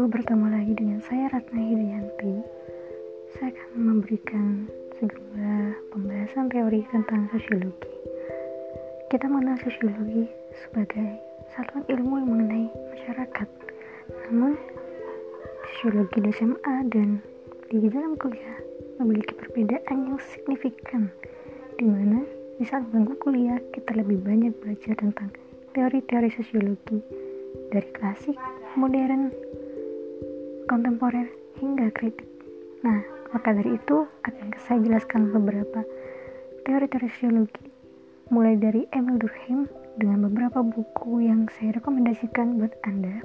Bertemu lagi dengan saya Ratna Hidayanti. Saya akan memberikan sejumlah pembahasan teori tentang sosiologi. Kita mengenal sosiologi sebagai satuan ilmu yang mengenai masyarakat. Namun, sosiologi di SMA dan di dalam kuliah memiliki perbedaan yang signifikan, di mana di saat bangku kuliah kita lebih banyak belajar tentang teori-teori sosiologi dari klasik, modern, kontemporer, hingga kritik. Nah, maka dari itu akan saya jelaskan beberapa teori-teori sosiologi mulai dari Emil Durkheim dengan beberapa buku yang saya rekomendasikan buat Anda.